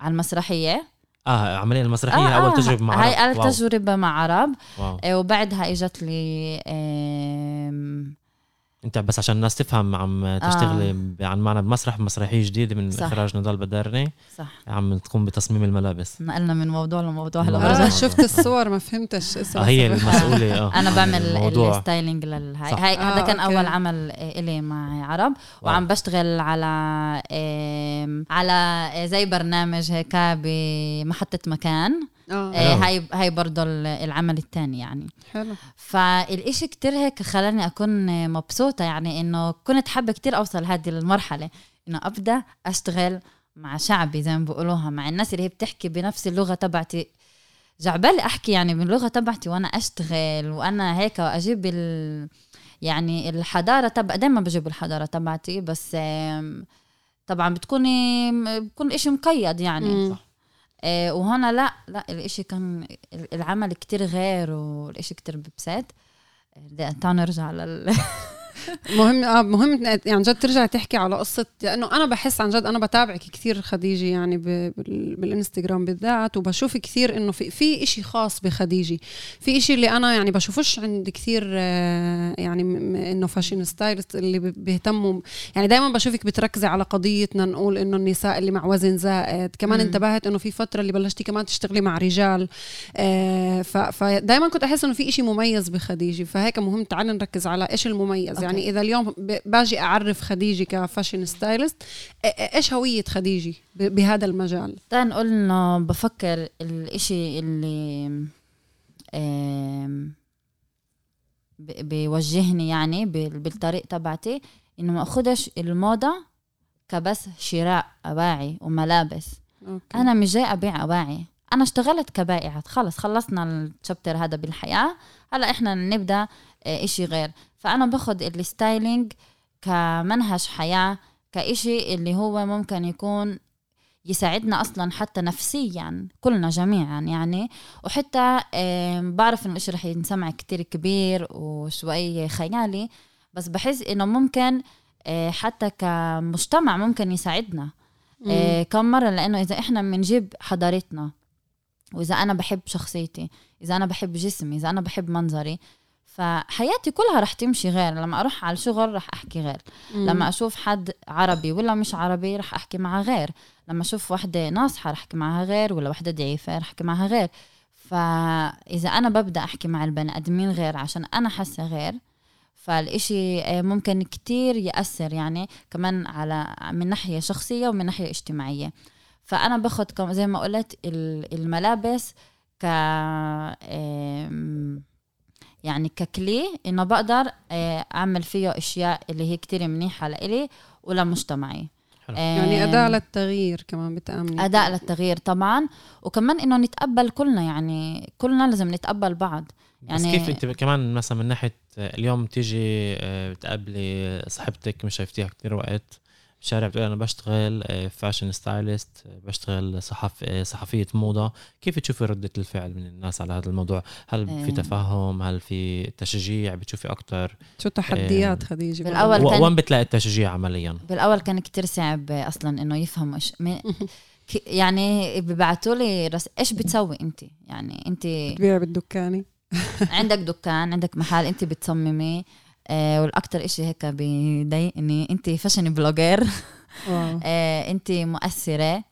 على المسرحية. آه عملية المسرحية أول تجربة مع هاي عرب. أول wow. تجربة مع عرب wow. إيه، وبعدها إجت لي انت بس عشان الناس تفهم عم تشتغلي ب- عن معنا بمسرح مسرحية جديدة من صح. إخراج نضال بدارني صح. عم تقوم بتصميم الملابس. نقلنا من موضوع لموضوع هلا آه، شفت الصور ما فهمتش اسمها آه هي المسؤولة آه أنا بعمل الموضوع. ال styling للهاي. هاي هذا آه، كان okay. أول عمل إلي مع عرب. wow. وعم بشتغل على على زي برنامج هيك بمحطة مكان. آه، حلو. هاي هاي برضه ال- العمل الثاني يعني. حلو. فالإشي كتير هيك خلاني أكون مبسوطة يعني إنه كنت حابة كتير أوصل هذه المرحلة إنه أبدأ أشتغل مع شعبي زي ما بيقولوها مع الناس اللي هي بتحكي بنفس اللغة تبعتي. جعبالي أحكي يعني باللغة تبعتي وأنا أشتغل وأنا هيك وأجيب ال يعني الحضارة تبع دايما بجيب الحضارة تبعتي بس طبعا بتكوني بكون إشي مقيد يعني. مم. آه، وهنا لا لا الإشي كان العمل كتير غير والإشي كتير ببسط بدي تعال نرجع لل مهم آه مهم يعني عن جد ترجع تحكي على قصة لأنه أنا بحس عن جد أنا بتابعك كثير خديجة يعني بالإنستغرام بالذات وبشوف كثير إنه في في شيء خاص بخديجة في إشي اللي أنا يعني بشوفوش عند كثير آه، يعني م- م- إنه fashion stylist اللي بيهتموا يعني دائما بشوفك بتركزي على قضيتنا نقول إنه النساء اللي مع وزن زائد كمان مم. انتبهت إنه في فترة اللي بلشتي كمان تشتغلي مع رجال آه، فدائما كنت أحس إنه في إشي مميز بخديجة فهيك مهم تعال نركز على إيش المميز okay. يعني إذا اليوم باجي أعرف خديجه ك fashion stylist إيش هوية خديجه بهذا المجال؟ تعال نقول انه بفكر الإشي اللي بيوجهني يعني بال- بالطريق تبعتي إنه ما أخدش الموضة كبس شراء أواعي وملابس. okay. أنا مش جاي أبيع أواعي. أنا اشتغلت كبائعة خلص خلصنا ال chapter هذا بالحياة. هلا إحنا نبدأ آه، إشي غير. فأنا باخد الستايلينج كمنهج حياة كإشي اللي هو ممكن يكون يساعدنا أصلا حتى نفسيا كلنا جميعا يعني. وحتى بعرف إنه الاشي رح ينسمع كتير كبير وشوي خيالي بس بحس إنه ممكن آه، حتى كمجتمع ممكن يساعدنا. مم. إيه كم مرة لأنه إذا إحنا بنجيب حضارتنا وإذا أنا بحب شخصيتي إذا أنا بحب جسمي إذا أنا بحب منظري فحياتي كلها رح تمشي غير. لما أروح على الشغل رح أحكي غير. مم. لما أشوف حد عربي ولا مش عربي رح أحكي معها غير. لما أشوف وحدة ناصحة رح أحكي معها غير ولا وحدة ضعيفة رح أحكي معها غير. فإذا أنا ببدأ أحكي مع البني آدمين غير عشان أنا حاسة غير فالإشي آه، ممكن كتير يأثر يعني كمان على من ناحية شخصية ومن ناحية اجتماعية. فأنا باخد كم- زي ما قلت ال- الملابس ك يعني ككلي إنه بقدر آه، أعمل فيه أشياء اللي هي كتير منيحة لإلي ولمجتمعي حلو. يعني آم، أداء للتغيير كمان بتأمني. أداء للتغيير طبعا. وكمان إنه نتقبل كلنا يعني كلنا لازم نتقبل بعض. بس يعني- كيف أنت كمان مثلا من ناحية آه، اليوم تيجي آه، بتقابلي صاحبتك مش شايفتيها كتير وقت؟ بالشارع بتقول أنا بشتغل fashion stylist بشتغل صحف آه، صحفية موضة. كيف تشوفي ردة الفعل من الناس على هذا الموضوع؟ هل في آه. تفهم هل في تشجيع؟ بتشوفي أكتر؟ شو تحديات خديجة؟ بالأول كان- وين بتلاقي التشجيع عمليا؟ بالأول كان كتير صعب أصلا إنه يفهموا إيش يعني ببعتوا لي رس... إيش بتسوي أنت؟ يعني أنت بتبيع بالدكانة. عندك دكان عندك محل أنت بتصممي. آه والاكثر إشي هيك بضايقني انت fashion blogger آه انت مؤثرة.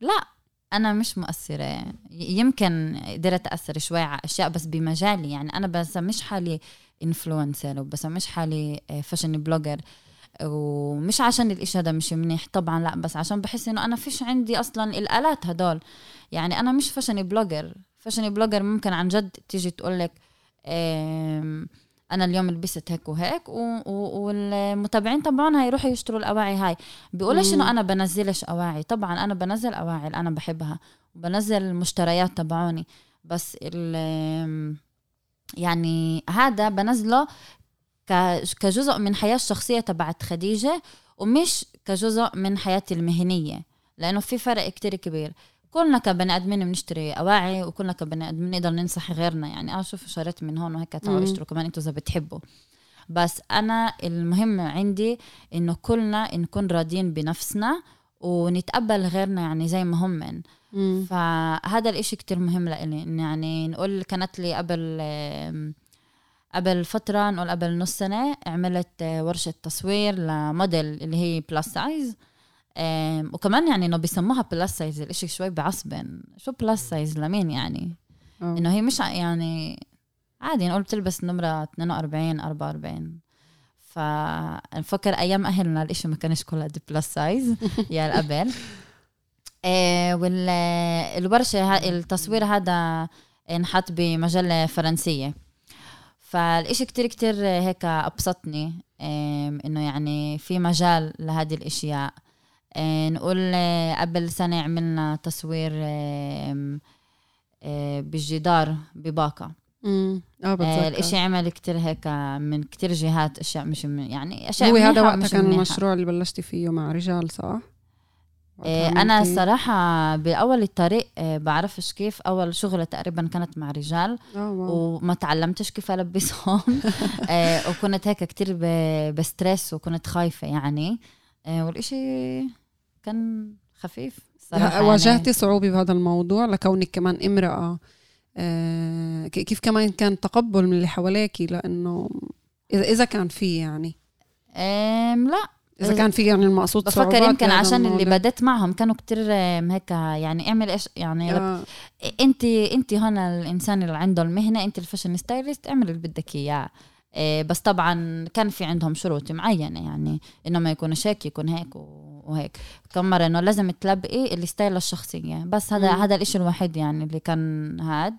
لا أنا مش مؤثرة. يمكن قدرت أثر شوي على أشياء بس بمجالي. يعني أنا بسميش حالي influencer وبسميش حالي آه، fashion blogger ومش عشان الإشي هذا مش منيح طبعا لا بس عشان بحس إنه أنا فيش عندي أصلا الآلات هدول. يعني أنا مش fashion blogger fashion blogger ممكن عن جد تيجي تقول لك أنا اليوم لبست هيك وهيك و- و- والمتابعين تبعون هيروحوا يشتروا الأواعي هاي. بيقولش انه أنا بنزلش أواعي. طبعا أنا بنزل أواعي اللي أنا بحبها. وبنزل المشتريات تبعوني. بس ال يعني هذا بنزله ك- كجزء من حياة الشخصية تبعت خديجة ومش كجزء من حياتي المهنية لأنه في فرق كتير كبير. كلنا كبني آدمين بنشتري أواعي وكلنا كبني آدمين نقدر ننصح غيرنا. يعني آه شوفوا شريت من هون وهيك تعالوا. اشتروا كمان أنتوا إذا بتحبوا. بس أنا المهم عندي إنه كلنا نكون راضيين بنفسنا ونتقبل غيرنا يعني زي ما هم. من. فهذا الإشي كتير مهم لإلي. يعني نقول كانت لي قبل قبل فترة نقول قبل نص سنة عملت ورشة تصوير لموديل اللي هي plus size وكمان يعني إنه بيسموها plus size الإشي شوي بعصبن. شو plus size لمين يعني. إنه هي مش يعني عادي نقول بتلبس نمرة 42 44 فنفكر أيام أهلنا الإشي ما كانش كل قد plus size يا قبل آه والورشة التصوير هذا انحط بمجلة فرنسية. فالإشي كتير كتير هيك أبسطني. إنه يعني في مجال لهذه الأشياء. نقول آه، قبل سنة عملنا تصوير آه، بالجدار بباقة مم. آه آه، الإشي عمل كتير هيك من كتير جهات أشياء مش من يعني أشياء هو هذا وقتها كان. المشروع اللي بلشتي فيه مع رجال صح؟ إيه، أنا الصراحه بأول الطريق إيه، بعرفش كيف أول شغلة تقريبا كانت مع رجال واو. وما تعلمتش كيف ألبسهم إيه، وكنت هيك كتير بستريس وكنت خايفة يعني إيه، والإشي كان خفيف يعني. واجهتي صعوبة بهذا الموضوع لكونك كمان امرأة آه كيف كمان كان تقبل من اللي حواليكي لأنه إذا إذا كان في يعني أم لا إذا كان في يعني المقصود بفكر يمكن بهذا عشان اللي. بديت معهم كانوا كتير هيك يعني اعمل إيش يعني آه. أنت أنت هنا الإنسان اللي عنده المهنة أنت ال fashion stylist اعمل اللي بدك إياه إيه، بس طبعا كان في عندهم شروط معينة يعني إنه ما يكونش هيك يكون هيك و- وهيك. كم مره إنه لازم تلبقي الستايل الشخصيه بس هذا مم. هذا الإشي الوحيد يعني اللي كان هاد.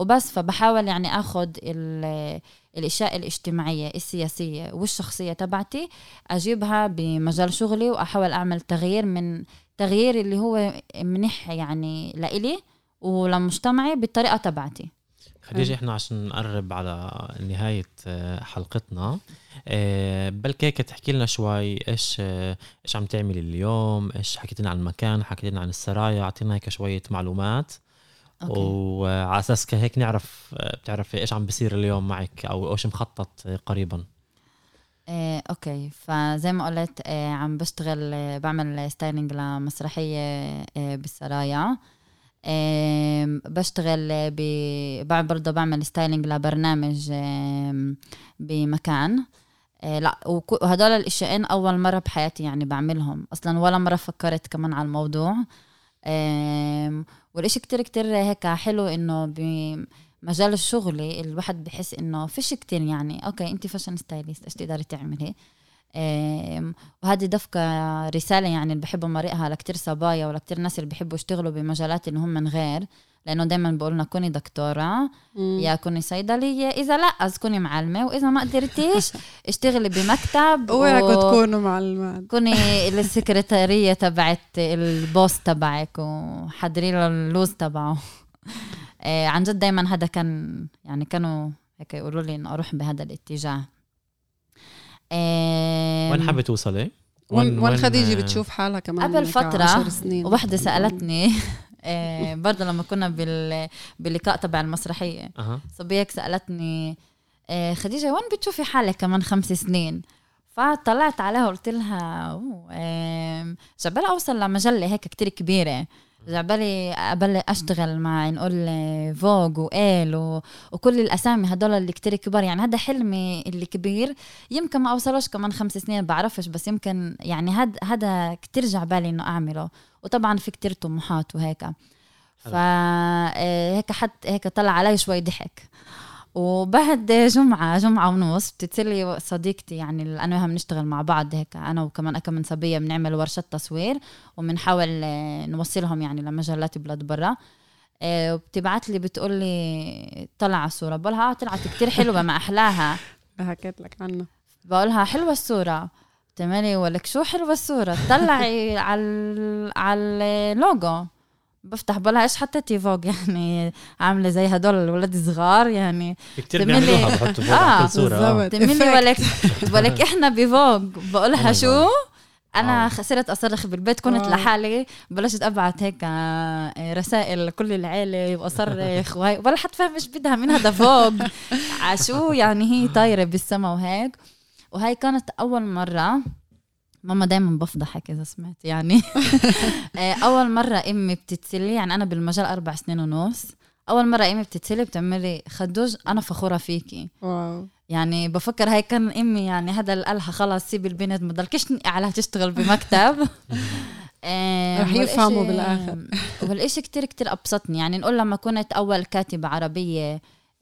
وبس فبحاول يعني اخذ ال- الإشياء الاجتماعية السياسية والشخصية تبعتي أجيبها بمجال شغلي وأحاول أعمل تغيير من تغيير اللي هو منيح يعني لإلي ولمجتمعي بالطريقة تبعتي. خديجة إحنا عشان نقرب على نهاية آه، حلقتنا آه، بلكي هيك تحكي لنا شوي إيش آه، إيش عم تعملي اليوم إيش حكيت لنا عن المكان حكيت لنا عن السرايا أعطينا هيك شوية معلومات. okay. وعلى أساس هيك نعرف بتعرفي إيش عم بصير اليوم معك أو إيش مخطط قريبا. إيه okay. فزي ما قلت إيه عم بشتغل بعمل styling لمسرحية إيه بالسرايا. بشتغل ب... برضه بعمل styling لبرنامج بمكان. إيه لا وهدول الإشياء أول مرة بحياتي يعني بعملهم. أصلا ولا مرة فكرت كمان على الموضوع. والإشي كتير كتير هيك حلو إنه بمجال الشغل الواحد بحس إنه فيش كتير يعني okay انت fashion stylist إيش تقدري تعملي؟ وهذه דווקא رسالة يعني اللي بحب أمرقها لكتير صبايا ولكتير ناس اللي بيحبوا يشتغلوا بمجالات اللي هم من غير لأنه دايما بقولنا كوني دكتورة مم. يا كوني صيدلية إذا لا אז كوني معلمة وإذا ما قدرتيش اشتغلي بمكتب اوعكم تكونوا معلمات. كوني السكرتارية تبعت ال boss تبعك وحضري له ال לו"ז تبعه. آه، عن جد دايما هذا كان يعني كانوا هيك يقولوا لي إنه أروح بهذا الاتجاه. وين حابة توصلي؟ وين وين خديجة آه، بتشوف حالها كمان قبل سنين؟ ووحدة سألتني. آه، برضه لما كنا بال... باللقاء تبع صبية هيك سألتني آه، خديجة وين بتشوفي حالك كمان خمس سنين؟ فطلعت عليها وقلت لها جعبالي أوصل لمجلة هيك كتير كبيرة. جعبالي أبلش أشتغل مع نقول آه، فوغ وإيل و... وكل الأسامي هدول اللي كتير كبار. يعني هذا حلمي اللي كبير يمكن ما أوصلوش كمان خمس سنين بعرفش بس يمكن يعني هاد هذا كتير جعبالي إنه أعمله. وطبعا في كتير طموحات وهيك فهيك حد هيك طلع علي شوي ضحك. وبعد جمعة جمعة ونص. بتتصلي صديقتي يعني أنا وياها بنشتغل مع بعض هيك أنا وكمان أكم من صبية بنعمل ورشة تصوير وبنحاول آه، نوصلهم يعني لمجلات بلاد برا. آه، وبتبعت لي بتقول لي طلع على الصورة. بقولها آه طلعت كتير حلوة ما أحلاها. حكيت لك عنها. بقولها حلوة الصورة. تمالي ولك شو حلوة الصورة؟ طلعي على على اللوجو بفتح بلا إيش حطيتي فوق يعني عاملة زي هدول الولاد الصغار يعني كثير بيعملوها بحطوا فوق آه، صورة آه. بالضبط. تمني Effect. ولك ولك إحنا بفوق بقول لها Oh شو. أنا واو. خسرت أصرخ بالبيت كنت. لحالي بلشت أبعت هيك آه، رسائل لكل العيلة وأصرخ وهي ولا حد فاهم إيش بدها من هذا فوق عشو يعني هي طايرة بالسما وهيك وهي كانت أول مرة ماما دايما بفضحك إذا سمعت يعني. آه، أول مرة أمي بتتسلي يعني أنا بالمجال أربع سنين ونص أول مرة أمي بتتسلي بتعملي خدوج أنا فخورة فيكي واو. يعني بفكر هاي كان أمي يعني هذا اللي قالها خلص سيبي البنت ما ضلكيش تنقي عليها تشتغل بمكتب. آم، رح يفهموا بالآخر. والإشي كتير كتير أبسطني يعني نقول لما كنت أول كاتبة عربية آم،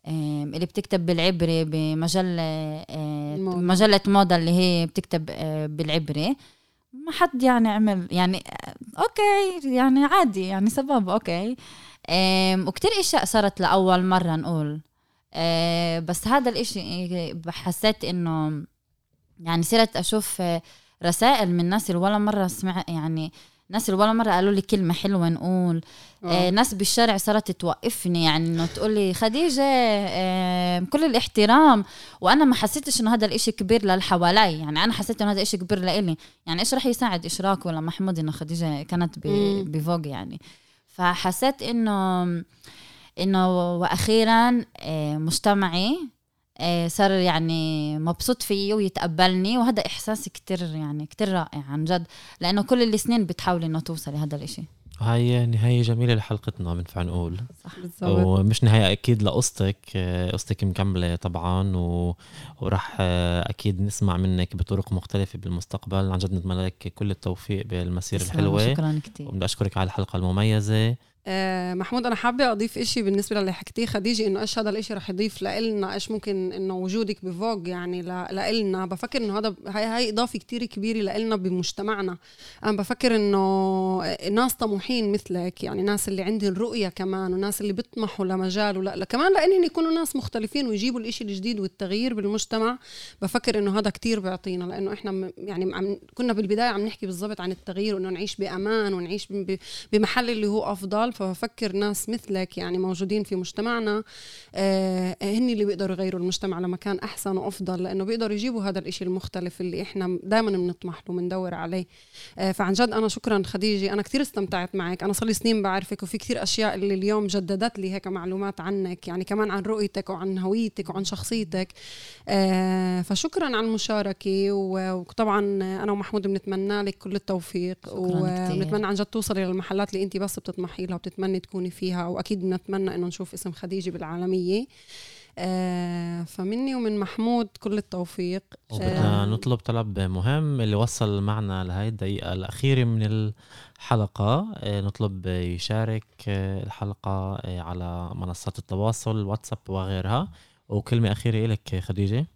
اللي بتكتب بالعبري بمجلة آه،. مجلة موضة اللي هي بتكتب آه، بالعبري ما حد يعني عمل يعني آه، okay يعني عادي يعني سبب okay. وكتير إشياء صارت لأول مرة نقول. بس هذا الإشي حسيت إنه يعني صرت أشوف رسائل من ناس اللي ولا مرة سمع يعني ناس اللي ولا مرة قالوا لي كلمة حلوة نقول. آه ناس بالشارع صارت توقفني يعني إنه تقول لي خديجة آه كل الاحترام. وأنا ما حسيتش إنه هذا الإشي كبير للحوالي يعني أنا حسيت إنه هذا الاشي كبير لإلي. يعني إيش رح يساعد إشراك ولا محمود إنه خديجة كانت. بفوق يعني؟ فحسيت إنه إنه وأخيرا آه، مجتمعي آه، صار يعني مبسوط فيي ويتقبلني وهذا إحساس كتير يعني كتير رائع عن جد لأنه كل السنين بتحاولي إنه توصلي هذا الإشي. هاي نهاية جميلة لحلقتنا بنفع نقول. بالضبط. ومش نهاية أكيد لقصتك آه، قصتك مكملة طبعا و... وراح آه، أكيد نسمع منك بطرق مختلفة بالمستقبل. عن جد نتمنى لك كل التوفيق بالمسيرة الحلوة. شكرا كتير. وبدي أشكرك على الحلقة المميزة. آه، محمود أنا حابة أضيف إشي بالنسبة للي حكيتيه خديجة إنه إيش هذا الإشي رح يضيف لنا إيش ممكن إنه وجودك بفوق يعني لنا بفكر إنه هذا هاي هاي إضافة كتير كبيرة لنا بمجتمعنا. أنا بفكر إنه ناس طموحين مثلك يعني ناس اللي عندهم رؤية كمان وناس اللي بيطمحوا لمجال ولا لا كمان لإنهم يكونوا ناس مختلفين ويجيبوا الإشي الجديد والتغيير بالمجتمع. بفكر إنه هذا كتير بيعطينا لإنه إحنا يعني عم كنا بالبداية عم نحكي بالضبط عن التغيير وإنه نعيش بأمان ونعيش بمحل اللي هو أفضل. فبفكر ناس مثلك يعني موجودين في مجتمعنا آه هن اللي بيقدروا يغيروا المجتمع لمكان أحسن وأفضل لأنه بيقدروا يجيبوا هذا الإشي المختلف اللي إحنا دائما بنطمح له بندور عليه. آه فعن جد أنا شكرا خديجة أنا كثير استمتعت معك. أنا صار لي سنين بعرفك وفي كثير أشياء اللي اليوم جددت لي هيك معلومات عنك يعني كمان عن رؤيتك وعن هويتك وعن شخصيتك. آه فشكرا على المشاركة وطبعا أنا ومحمود بنتمنى لك كل التوفيق. ونتمنى عن جد توصلي للمحلات اللي انت بس بتطمحي لها. وبتتمني تكوني فيها واكيد بنتمنى إنه نشوف اسم خديجة بالعالمية. آه فمني ومن محمود كل التوفيق. وبدنا آه، نطلب طلب مهم اللي وصل معنا لهي الدقيقة الأخيرة من الحلقة. آه، نطلب يشارك آه، الحلقة آه، على منصات التواصل واتساب وغيرها. وكلمة أخيرة لك خديجة.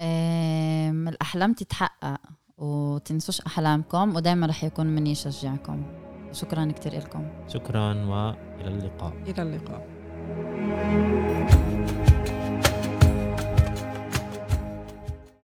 آم، الأحلام تتحقق وتنسوش أحلامكم ودايما رح يكون مني يشجعكم شكرا كتير لكم شكرا وإلى اللقاء. إلى اللقاء.